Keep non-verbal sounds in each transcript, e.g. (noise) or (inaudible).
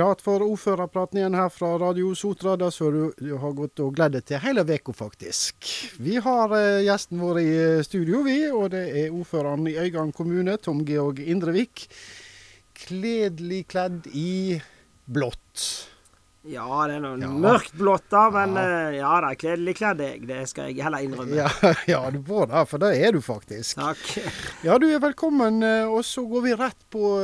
klart for ordførerpraten igjen her fra Radio Sotra. Det som du, har gått og gledd deg til hele uka, faktisk. Vi har eh, gjesten vår i eh, studio, vi. Og det er ordføreren i Øygarden kommune, Tom Georg Indrevik. Kledelig kledd i blått. Ja, det er noe Ja. mørkt blått, da. Men Ja. eh, ja da, kledelig kledd jeg. Det skal jeg heller innrømme. Ja, (laughs) ja, du må det, for det er du faktisk. Takk. Ja, du er velkommen. Og så går vi rett på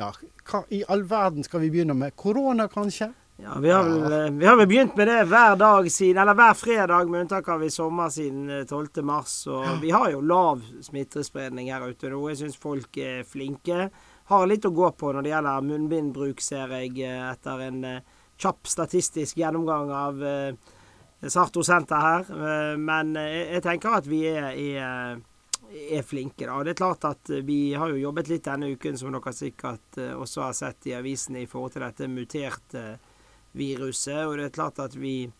Ja, hva i all verden skal vi begynne med? Korona, kanskje? Ja, vi har, vel, eh, vi har vel begynt med det hver dag siden, eller hver fredag, med unntak av i sommer siden eh, 12. mars. Og vi har jo lav smittespredning her ute nå. Jeg syns folk er flinke. Har litt å gå på når det gjelder munnbindbruk, ser jeg, eh, etter en eh, kjapp statistisk gjennomgang av eh, Sarto Senter her. Eh, Men eh, jeg, tenker at vi er, er, er flinke, da. Og det er klart at vi har jo jobbet litt denne uken, som dere sikkert eh, også har sett i avisene, i forhold til dette muterte viruset. Og det er klart at vi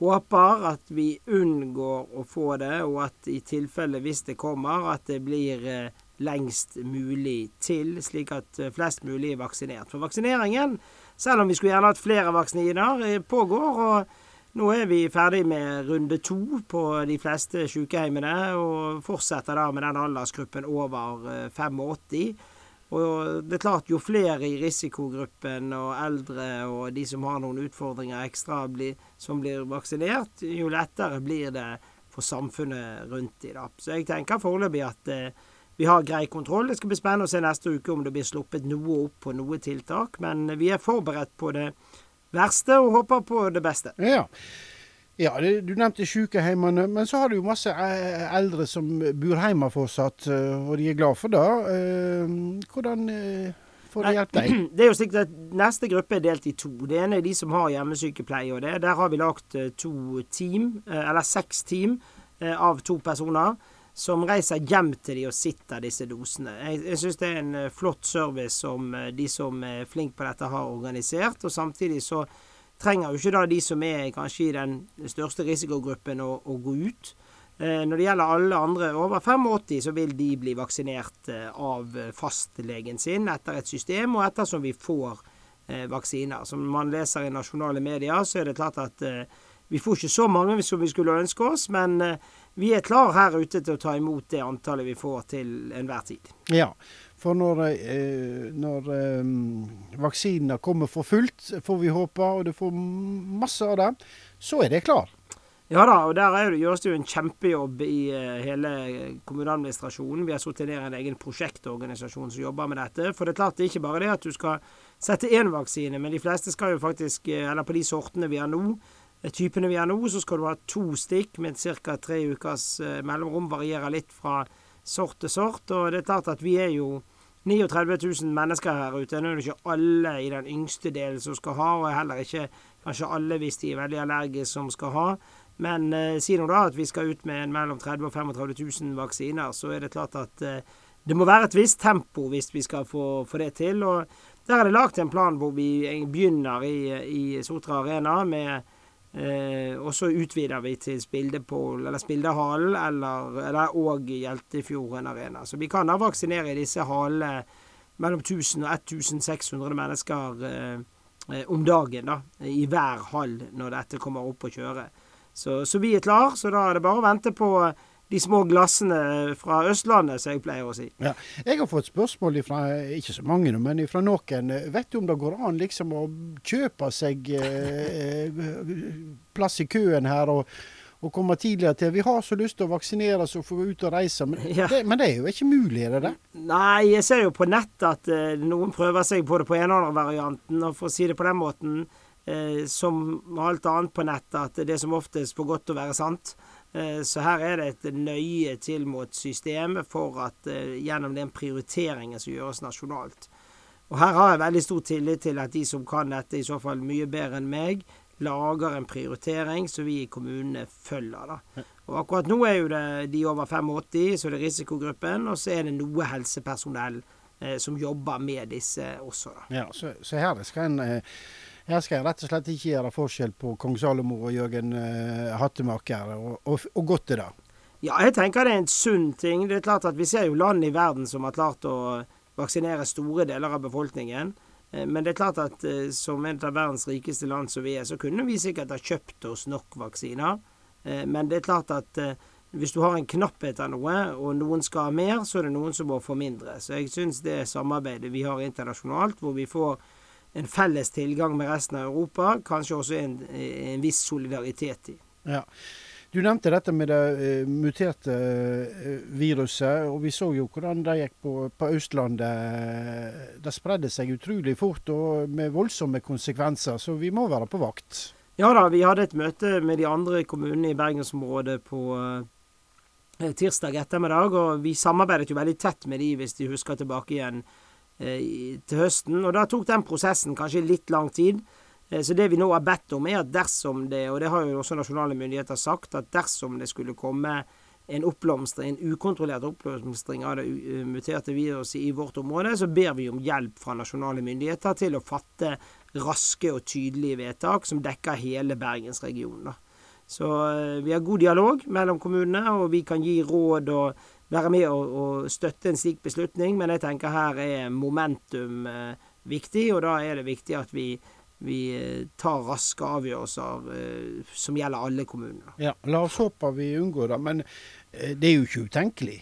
håper at vi unngår å få det, og at i tilfelle hvis det kommer, at det blir eh, lengst mulig til, slik at eh, flest mulig er vaksinert. For vaksineringen, selv om vi skulle gjerne hatt flere vaksiner, pågår. og nå er vi ferdig med runde to på de fleste sykehjemmene, og fortsetter da med den aldersgruppen over eh, 85. Og det er klart, jo flere i risikogruppen og eldre og de som har noen utfordringer ekstra blir, som blir vaksinert, jo lettere blir det for samfunnet rundt de da. Så jeg tenker foreløpig at eh, vi har grei kontroll. Det skal bli spennende å se neste uke om det blir sluppet noe opp på noe tiltak. Men vi er forberedt på det verste og håper på det beste. Ja. Ja, Du nevnte sykehjemmene, men så har du jo masse eh, eldre som bor hjemme fortsatt, eh, og de er glad for det. Eh, Hvordan eh, får de hjelp deg? (clears throat) Det er jo slik at Neste gruppe er delt i to. Det ene er de som har hjemmesykepleie. og det. Der har vi lagt to team, eller seks team av to personer, som reiser hjem til de og sitter disse dosene. Jeg, jeg syns det er en eh, flott service som eh, de som er flinke på dette, har organisert. og Samtidig så trenger jo ikke da de som er kanskje i den største risikogruppen, å, å gå ut. Eh, Når det gjelder alle andre over 85, så vil de bli vaksinert av fastlegen sin etter et system, og ettersom vi får vaksiner. Som man leser i nasjonale medier, så er det klart at vi får ikke så mange som vi skulle ønske oss, men eh, vi er klar her ute til å ta imot det antallet vi får til enhver tid. Ja, for når, eh, når eh, vaksinene kommer for fullt, får vi håpe, og du får masse av det, så er det klar. Ja da, og der er det, gjøres det jo en kjempejobb i hele kommuneadministrasjonen. Vi har satt ned en egen prosjektorganisasjon som jobber med dette. For det er klart det er ikke bare det at du skal sette én vaksine, men de fleste skal jo faktisk, eller på de sortene vi har nå, typene vi har nå, så skal du ha to stikk med ca. tre ukers eh, mellomrom. Varierer litt fra sort til sort. Og det er klart at vi er jo 39 000 mennesker her ute. Nå er det ikke alle i den yngste delen som skal ha, og heller ikke kanskje alle hvis de er veldig allergiske som skal ha. Men eh, si nå da at vi skal ut med mellom 30 000 og 35 000 vaksiner, så er det klart at eh, det må være et visst tempo hvis vi skal få, få det til. Og der er det lagt en plan hvor vi begynner i, i Sotra Arena med Eh, og så utvider vi til Spildepol, eller Spildehallen, eller, eller og Hjeltefjorden Arena. Så vi kan da vaksinere disse halene mellom 1000 og 1600 mennesker eh, eh, om dagen, da. I hver hall når dette kommer opp å kjøre. Så, så vi er klar, så da er det bare å vente på de små glassene fra Østlandet, som jeg pleier å si. Ja. Jeg har fått spørsmål fra, ikke så mange, men fra noen. Vet du om det går an liksom å kjøpe seg eh, plass i køen her og, og komme tidligere til? Vi har så lyst til å vaksinere oss og få ut og reise, men, Ja. det, men det er jo ikke mulig, er det det? Nei, jeg ser jo på nett at eh, noen prøver seg på det på en eller annen varianten. Og for å si det på den måten, eh, som alt annet på nett, at det er som oftest for godt å være sant. Eh, så her er det et nøye tilmålt system for at eh, gjennom den prioriteringen som gjøres nasjonalt. Og her har jeg veldig stor tillit til at de som kan dette, i så fall mye bedre enn meg, lager en prioritering som vi i kommunene følger. da. Og akkurat nå er jo det de over 85, så er det risikogruppen, og så er det noe helsepersonell eh, som jobber med disse også. da. Ja, så, så her skal en eh, her skal jeg rett og slett ikke gjøre forskjell på kong Salomo og Jørgen eh, Hattemaker, og, og, og godt er det. Ja, jeg tenker det er en sunn ting. Det er klart at Vi ser jo land i verden som har klart å vaksinere store deler av befolkningen. Eh, men det er klart at eh, som en av verdens rikeste land som vi er, så kunne vi sikkert ha kjøpt oss nok vaksiner. Eh, men det er klart at hvis du har en knapphet av noe, og noen skal ha mer, så er det noen som må få mindre. Så jeg syns det samarbeidet vi har internasjonalt, hvor vi får en felles tilgang med resten av Europa, kanskje også en, en viss solidaritet i. Ja. Du nevnte dette med det uh, muterte uh, viruset, og vi så jo hvordan det gikk på, på Østlandet. Det spredde seg utrolig fort og med voldsomme konsekvenser, så vi må være på vakt. Ja da, vi hadde et møte med de andre kommunene i bergensområdet på tirsdag ettermiddag, og vi samarbeidet jo veldig tett med de hvis de husker tilbake igjen til høsten. Og da tok den prosessen kanskje litt lang tid. Eh, så det vi nå har bedt om, er at dersom det, og det har jo også nasjonale myndigheter sagt, at dersom det skulle komme en oppblomstring, en ukontrollert oppblomstring av det muterte viruset i vårt område, så ber vi om hjelp fra nasjonale myndigheter til å fatte raske og tydelige vedtak som dekker hele bergensregionen. Så eh, vi har god dialog mellom kommunene, og vi kan gi råd og være med og, og støtte en slik beslutning. Men jeg tenker her er momentum eh, viktig, og da er det viktig at vi vi eh, tar raske avgjørelser eh, som gjelder alle kommuner. Ja, La oss håpe vi unngår det, men eh, det er jo ikke utenkelig.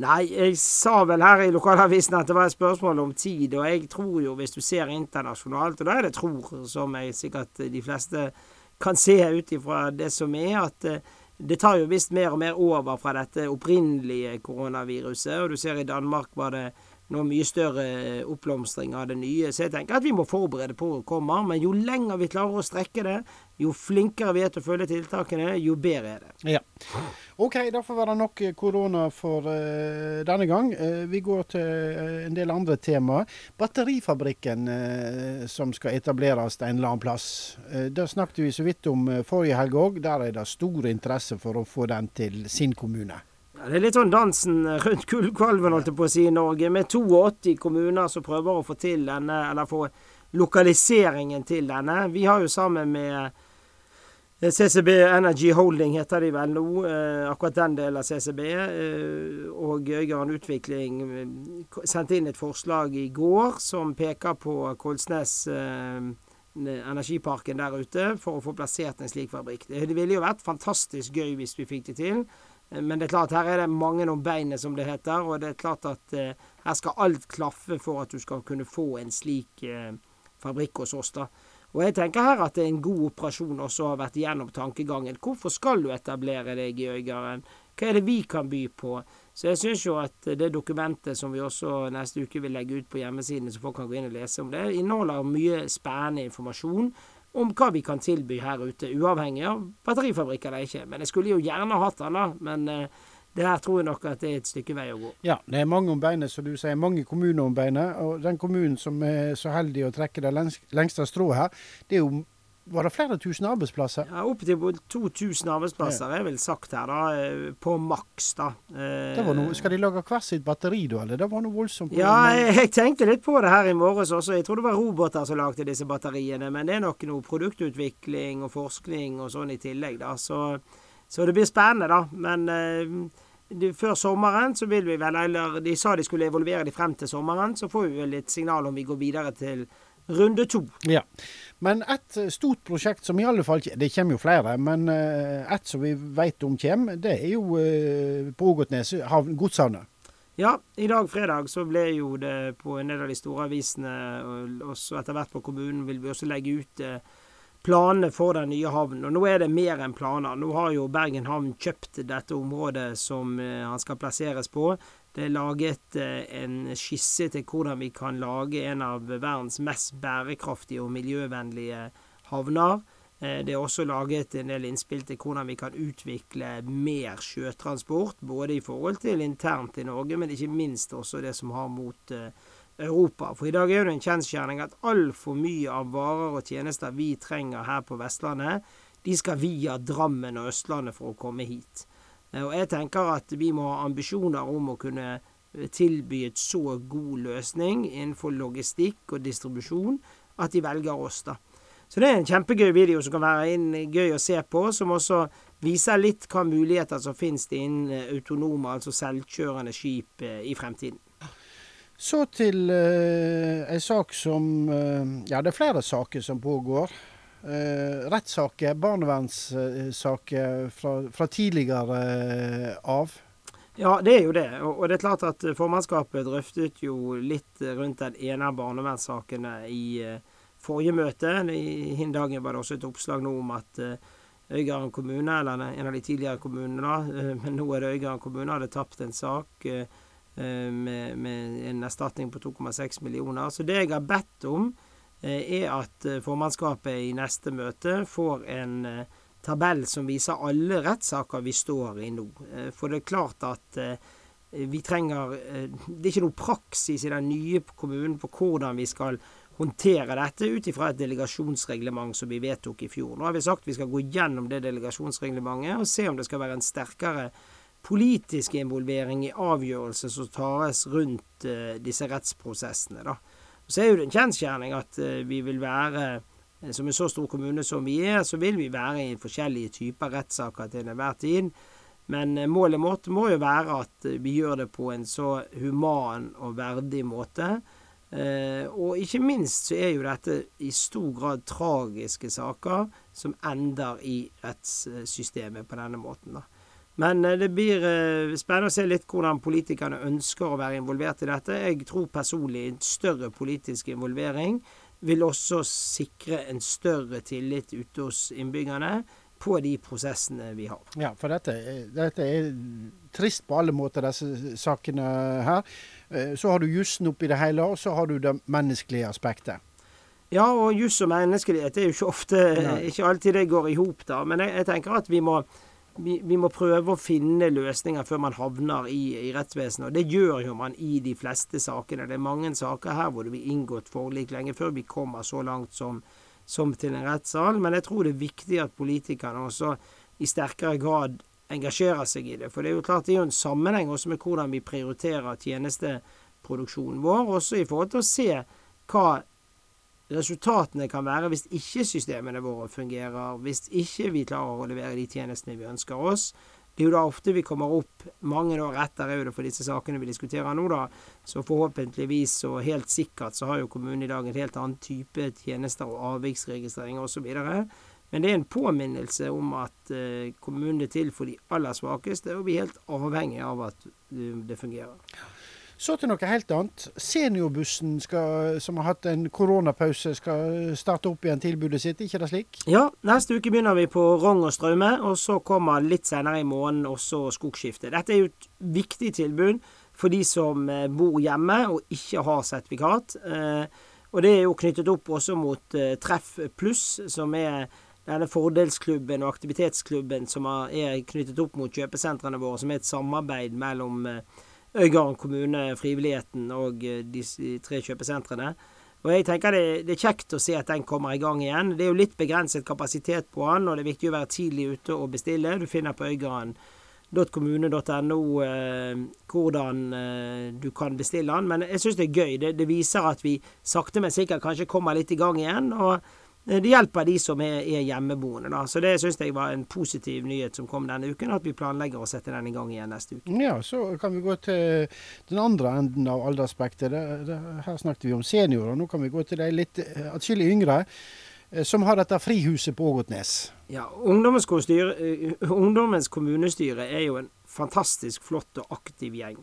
Nei, jeg sa vel her i lokalavisen at det var et spørsmål om tid. Og jeg tror jo, hvis du ser internasjonalt, og da er det tror, som jeg sikkert de fleste kan se ut ifra det som er, at det tar jo visst mer og mer over fra dette opprinnelige koronaviruset. Og du ser i Danmark var det noe mye større oppblomstring av det nye. Så jeg tenker at vi må forberede på å komme. Men jo lenger vi klarer å strekke det, jo flinkere vi er til å følge tiltakene, jo bedre er det. Ja. OK, da får være nok korona for uh, denne gang. Uh, vi går til uh, en del andre temaer. Batterifabrikken som skal etableres en eller annen plass. det snakket vi så vidt om forrige helg òg. Der er det stor interesse for å få den til sin kommune. Ja, det er litt sånn dansen rundt gullkalven, holdt jeg på å si, i Norge. Med 82 kommuner som prøver å få til denne, eller få lokaliseringen til denne. Vi har jo sammen med eh, CCB Energy Holding heter de vel nå, eh, akkurat den delen av CCB. Eh, og Øygarden Utvikling sendte inn et forslag i går som peker på Kolsnes energiparken der ute for å få plassert en slik fabrikk. Det ville jo vært fantastisk gøy hvis vi fikk det til. Men det er klart, her er det mange om beinet, som det heter. Og det er klart at eh, her skal alt klaffe for at du skal kunne få en slik eh, fabrikk hos oss. da. Og jeg tenker her at det er en god operasjon også har vært gjennom tankegangen. Hvorfor skal du etablere deg i Øygarden? Hva er det vi kan by på? Så jeg syns jo at det dokumentet som vi også neste uke vil legge ut på hjemmesiden, så folk kan gå inn og lese om det, inneholder mye spennende informasjon om hva vi kan tilby her ute, uavhengig av batterifabrikk eller ikke. Men jeg skulle jo gjerne hatt den, da. Men uh, det her tror jeg nok at det er et stykke vei å gå. Ja, det er mange om beinet, som du sier. Mange kommuner om beinet. Og den kommunen som er så heldig å trekke det lengste strået her, det er jo var det flere tusen arbeidsplasser? Ja, Opptil 2000 arbeidsplasser er vel sagt her, da. Eh, på maks, da. Noe, skal de lage hvert sitt batteri, da? Eller det var noe voldsomt? Ja, jeg, jeg, tenkte litt på det her i morges også. Jeg tror det var roboter som lagde disse batteriene. Men det er nok noe produktutvikling og forskning og sånn i tillegg, da. Så, så det blir spennende, da. Men eh, før sommeren så vil vi vel, eller de sa de skulle evolvere de frem til sommeren, så får vi vel litt signal om vi går videre til runde to. Ja. Men et eh, stort prosjekt som i alle fall Det kommer jo flere, men eh, et som vi vet om kommer, det er jo eh, på Ågotnes, godshavna. Ja, i dag fredag så ble jo det på en del av de store avisene, og også etter hvert på kommunen, vil vi også legge ut planene for den nye havnen. Og nå er det mer enn planer. Nå har jo Bergen havn kjøpt dette området som han skal plasseres på. Det er laget eh, en skisse til hvordan vi kan lage en av verdens mest bærekraftige og miljøvennlige havner. Eh, det er også laget en del innspill til hvordan vi kan utvikle mer sjøtransport, både i forhold til internt i Norge, men ikke minst også det som har mot eh, Europa. For i dag er det en kjensgjerning at altfor mye av varer og tjenester vi trenger her på Vestlandet, de skal via Drammen og Østlandet for å komme hit. Eh, og jeg tenker at vi må ha ambisjoner om å kunne eh, tilby et så god løsning innenfor logistikk og distribusjon at de velger oss, da. Så det er en kjempegøy video som kan være inn, gøy å se på, som også viser litt hva muligheter som finnes innen autonome, altså selvkjørende skip eh, i fremtiden. Så til uh, en sak som uh, Ja, det er flere saker som pågår. Uh, rettssaker, barnevernssaker fra, fra, tidligere av. Ja, det er jo det. Og, det er klart at formannskapet drøftet jo litt rundt den ene av barnevernssakene i forrige møte. I dagen var det også et oppslag nå om at Øygarden kommune, eller en av de tidligere kommunene, da, men nå er det Øygarden kommune, hadde tapt en sak Eh, med, med, en erstatning på 2,6 millioner. Så det jeg har bedt om, eh, er at eh, formannskapet i neste møte får en tabell som viser alle rettssaker vi står i nå. For det er klart at vi trenger Det er ikke noe praksis i den nye kommunen på hvordan vi skal håndtere dette ut ifra et delegasjonsreglement som vi vedtok i fjor. Nå har vi sagt vi skal gå gjennom det delegasjonsreglementet og se om det skal være en sterkere politisk involvering i avgjørelser som tas rundt disse rettsprosessene. Da. Så er jo det en kjensgjerning at uh, vi vil være, uh, som en så stor kommune som vi er, så vil vi være i forskjellige typer rettssaker til enhver tid. Men målet vårt må jo være at vi gjør det på en så human og verdig måte. og ikke minst så er jo dette i stor grad tragiske saker som ender i rettssystemet på denne måten. da. Men eh, det blir eh, spennende å se litt hvordan politikerne ønsker å være involvert i dette. Jeg tror personlig en større politisk involvering vil også sikre en større tillit ute hos innbyggerne på de prosessene vi har. Ja, for dette, dette er trist på alle måter, disse sakene her. Eh, så har du jussen oppi det hele, og så har du det menneskelige aspektet. Ja, og juss og menneskelighet er jo ikke ofte Nei. Ikke alltid det går i hop, da. Men jeg, jeg tenker at vi må vi, vi, må prøve å finne løsninger før man havner i, i rettsvesenet. Og det gjør jo man i de fleste sakene. Det er mange saker her hvor det blir inngått forlik lenge før vi kommer så langt som, som til en rettssal. Men jeg tror det er viktig at politikerne også i sterkere grad engasjerer seg i det. For det er jo klart det er jo en sammenheng også med hvordan vi prioriterer tjenesteproduksjonen vår, også i forhold til å se hva resultatene kan være hvis ikke systemene våre fungerer, hvis ikke vi klarer å levere de tjenestene vi ønsker oss. Det er jo da ofte vi kommer opp mange år etter er det for disse sakene vi diskuterer nå, da. Så forhåpentligvis og helt sikkert så har jo kommunen i dag en helt annen type tjenester og avviksregistrering osv. Men det er en påminnelse om at uh, kommunen er til for de aller svakeste, og vi er helt avhengig av at uh, det fungerer. Så til noe helt annet. Seniorbussen skal, som har hatt en koronapause, skal starte opp igjen tilbudet sitt, ikke det slik? Ja, neste uke begynner vi på Rong og Straume, og så kommer litt senere i måneden også Skogskiftet. Dette er jo et viktig tilbud for de som eh, bor hjemme og ikke har sertifikat. Eh, og det er jo knyttet opp også mot eh, Treff pluss, som er denne fordelsklubben og aktivitetsklubben som er knyttet opp mot kjøpesentrene våre, som er et samarbeid mellom Øygarden kommune, frivilligheten og eh, de tre kjøpesentrene. Og jeg tenker det, det, er kjekt å se at den kommer i gang igjen. Det er jo litt begrenset kapasitet på den, og det er viktig å være tidlig ute og bestille. Du finner på øygarden.kommune.no eh, hvordan eh, du kan bestille den. Men jeg syns det er gøy. Det, det, viser at vi sakte, men sikkert kanskje kommer litt i gang igjen. og det hjelper de som er, er hjemmeboende. Da. Så det syns jeg var en positiv nyhet som kom denne uken, at vi planlegger å sette den i gang igjen neste uke. Ja, Så kan vi gå til den andre enden av aldersspektet. her snakket vi om seniorer. Nå kan vi gå til de litt eh, atskillig yngre. Eh, som har dette frihuset på Ågotnes. Ja, ungdommens, ungdommens kommunestyre er jo en fantastisk flott og aktiv gjeng.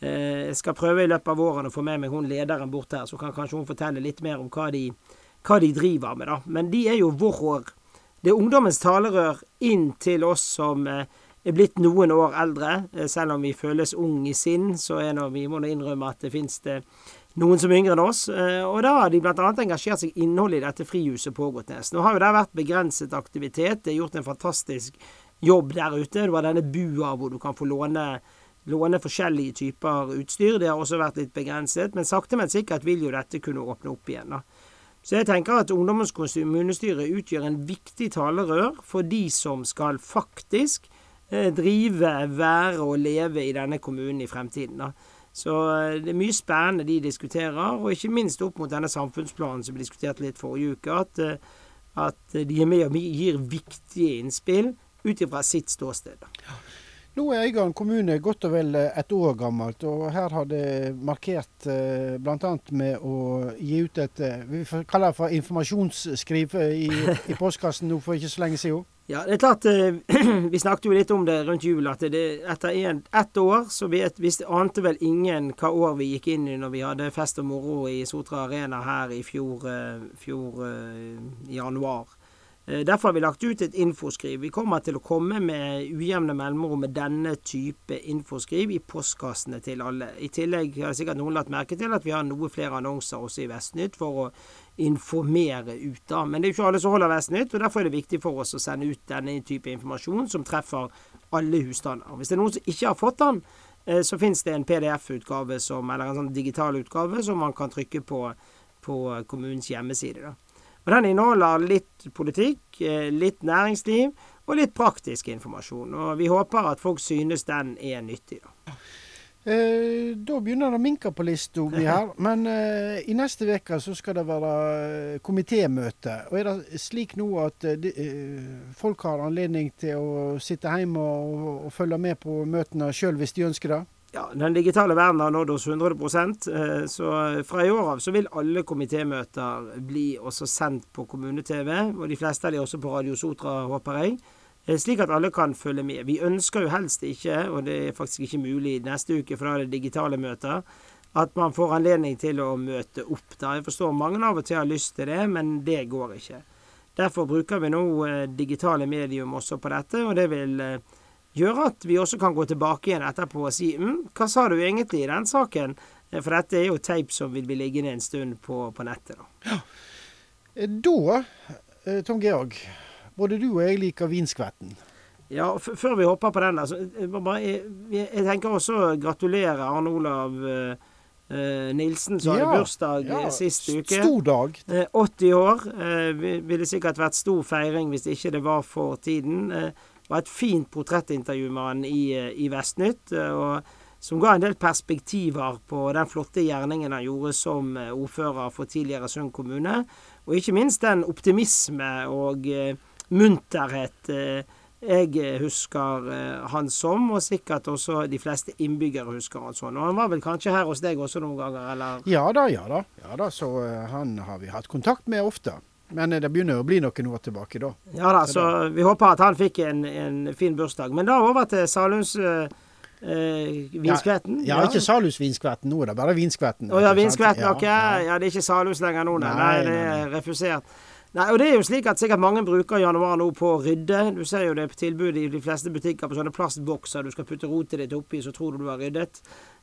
Jeg skal prøve i løpet av våren å få med meg hun lederen bort her, så kan kanskje hun fortelle litt mer om hva de hva de driver med, da. Men de er jo vår Det er ungdommens talerør inn til oss som eh, er blitt noen år eldre. Eh, selv om vi føles ung i sinn, så er nå, vi må innrømme at det finnes det noen som er yngre enn oss. Eh, og da har de bl.a. engasjert seg innhold i dette frihuset på Ågotnes. Nå har jo det vært begrenset aktivitet. Det er gjort en fantastisk jobb der ute. Det var denne bua hvor du kan få låne låne forskjellige typer utstyr. Det har også vært litt begrenset, men sakte, men sikkert vil jo dette kunne åpne opp igjen. da. Så jeg tenker at Ungdommens kommunestyre utgjør en viktig talerør for de som skal faktisk eh, drive, være og leve i denne kommunen i fremtiden. Så eh, det er mye spennende de diskuterer, og ikke minst opp mot denne samfunnsplanen som vi diskuterte litt forrige uke, at, eh, at de er med og gir viktige innspill ut ifra sitt ståsted. Ja. Nå er Øygarden kommune godt og vel eh, et år gammelt, og her har det markert eh, bl.a. med å gi ut et eh, vi kaller det for informasjonsskriv i, i postkassen nå for ikke så lenge siden. Ja, det er klart (clears throat) Vi snakket jo litt om det rundt jul, at det, etter en, ett år så vet, visste, ante vel ingen hva år vi gikk inn i når vi hadde fest og moro i Sotra Arena her i fjor, fjor januar. Eh, Derfor har vi lagt ut et infoskriv. Vi kommer til å komme med ujevne mellomrom med denne type infoskriv i postkassene til alle. I tillegg har sikkert noen lagt merke til at vi har noe flere annonser også i Vestnytt for å informere ut. da. Men det er jo ikke alle som holder Vestnytt, og derfor er det viktig for oss å sende ut denne type informasjon som treffer alle husstander. Hvis det er noen som ikke har fått den, eh, så finnes det en PDF-utgave eller en sånn digital utgave som man kan trykke på på kommunens hjemmeside. da. Og Den inneholder litt politikk, eh, litt næringsliv og litt praktisk informasjon. Og vi håper at folk synes den er nyttig. da. Eh, da begynner det å minke på lista mi her, (laughs) men eh, i neste uke så skal det være eh, komitémøte. Og Er det slik nå at eh, de, folk har anledning til å sitte hjemme og, og følge med på møtene sjøl hvis de ønsker det? Ja, Den digitale verden har nådd oss 100 eh, så fra i år av så vil alle komitémøter bli også sendt på kommune-TV. Og de fleste av de også på Radio Sotra, håper jeg. eh, Slik at alle kan følge med. Vi ønsker jo helst ikke, og det er faktisk ikke mulig neste uke, for da er det digitale møter, at man får anledning til å møte opp. da. Jeg forstår mange av og til har lyst til det, men det går ikke. Derfor bruker vi nå eh, digitale medium også på dette, og det vil eh, gjøre at vi også kan gå tilbake igjen etterpå og si mm, hva sa du egentlig i den saken? Eh, For dette er jo teip som vil bli liggende en stund på, på nettet. da. Ja. Da, eh, Tom Georg, både du og jeg liker vinskvetten. Ja, Før vi hopper på den, altså, jeg, jeg, tenker også å gratulere Arne Olav eh, eh, Nilsen, som Ja, hadde bursdag ja, eh, sist uke. Stor dag. Eh, 80 år. Eh, ville sikkert vært stor feiring hvis ikke det var for tiden. Eh, var et fint portrettintervju med han i, eh, i Vestnytt, eh, og som ga en del perspektiver på den flotte gjerningen han gjorde som eh, ordfører for tidligere Sund kommune. Og ikke minst den optimisme og munterhet jeg husker han som, og sikkert også de fleste innbyggere husker han sånn. Og han var vel kanskje her hos deg også noen ganger, eller? Ja da, ja da. Ja da, Så han har vi hatt kontakt med ofte. Men eh, det begynner å bli noen år tilbake da. Ja da, så vi håper at han fikk en, en fin bursdag. Men da over til Salums eh, Vinskvetten. Ja, ikke Salus Vinskvetten, nå det er bare Vinskvetten. Å ja. Vinskvetten, Ja, ok. ja. Ja, det er ikke Salus lenger nå, nei. Nei, Nei, det er refusert. Nei, og det er jo slik at sikkert mange bruker januar nå på å rydde. Du ser jo det på tilbudet i de fleste butikker på sånne plastbokser du skal putte rotet ditt oppi, så tror du du har ryddet.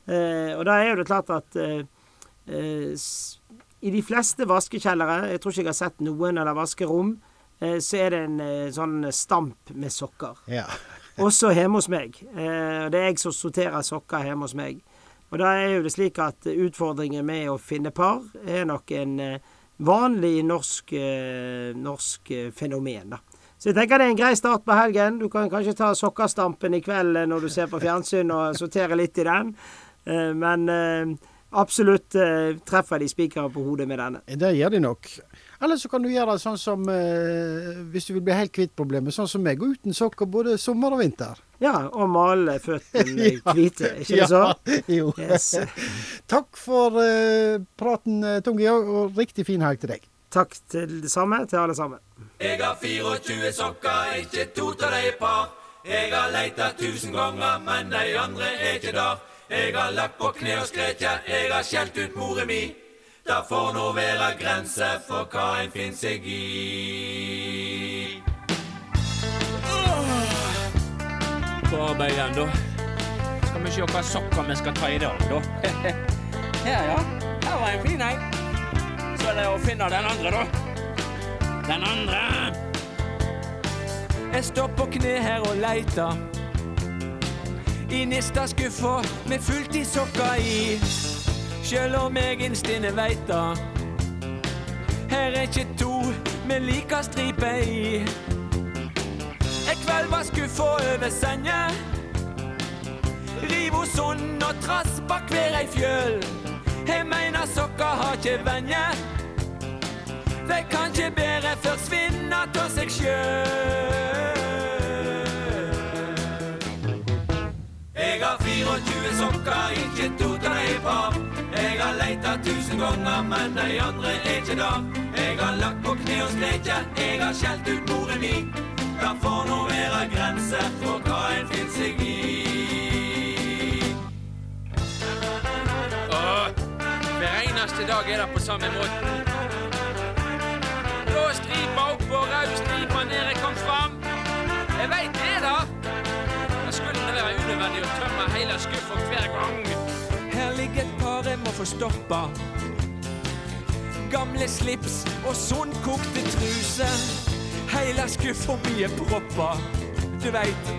Eh, og da er jo det klart at eh, eh, i de fleste vaskekjellere, jeg tror ikke jeg har sett noen eller vaskerom, eh, så er det en eh, sånn stamp med sokker. Ja. (laughs) Også hjemme hos meg. Eh, det er jeg som sorterer sokker hjemme hos meg. Og da er jo det slik at utfordringen med å finne par er nok en vanlig norsk, norsk fenomen, da. Så jeg tenker det er en grei start på helgen. Du kan kanskje ta sokkerstampen i kveld når du ser på fjernsyn og sortere litt i den. Men absolutt eh, treffer de spikeren på hodet med denne. Det gjør de nok. Eller så kan du gjøre det sånn som eh, Hvis du vil bli helt kvitt problemet, sånn som meg, gå uten sokker både sommer og vinter. Ja, og male føttene (laughs) hvite, ikke det så? Jo. Yes. (laughs) Takk for eh, praten, Tungi, og riktig fin helg til deg. Takk til det samme til alle sammen. Jeg har 24 sokker, ikke to av de er par. Jeg har leita tusen ganger, men de andre er ikke der. Jeg har lagt på kne og skreket, jeg har skjelt ut more mi. Det får nå være grenser for hva en finner seg i. på arbeid igjen, da. Skal vi se hva sokker vi skal ta i dag, da. Her, (laughs) ja. Her var en fin en. Så er det å finne den andre, da. Den andre. Jeg står på kne her og leiter. I nista skuffa med fullt i sokker i. Sjøl om jeg inst inne da. Her er ikke to med like stripe i. En kveld var skuffa over senga. Riv hos sund og trass bak hver ei fjøl. Jeg meiner sokker har ikke venje. De kan ikke bare forsvinne av seg sjøl. Sokker, ikke to til deg par. Jeg har leita tusen ganger, men de andre er ikke der. Jeg har lagt på kne og skreket, jeg har skjelt ut moren min. Det får nå være grenser for hva en finner seg i. Åh, hver eneste dag er det på samme måten. Blå stripa oppå, rød stripa nede kom fram. Jeg veit det, da. Unødvendig å tømme hele skuffa hver gang. Her ligger et par jeg må få stoppa. Gamle slips og sunnkokte truser. Heile skuffa mi er proppa. Du veit,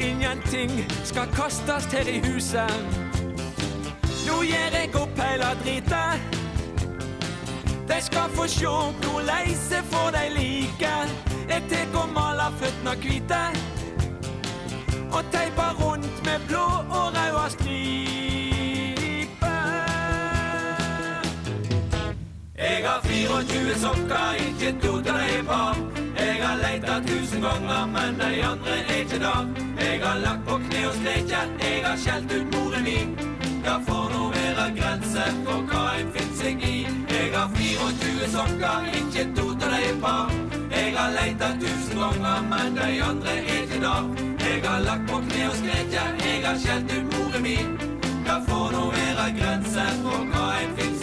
ingenting skal kastes her i huset. Nå gir jeg opp heile dritet. De skal få sjå korleis jeg får dei like. Jeg tek og maler føttene hvite. Og teipa rundt med blå og røde striper. Jeg har 24 sokker, ikke to til deg par. Jeg har leita tusen ganger, men de andre er ikke der. Jeg har lagt på kne og streket, jeg har skjelt ut moren min. Det får nå være grenser for hva en finner seg i. Jeg har 24 sokker, ikke to til deg par. Jeg har leita tusen ganger, men de andre er ikke der. Jeg har lagt på kne og skreket, jeg har skjelt ut moren min. Det får nå være grenser for hva en finner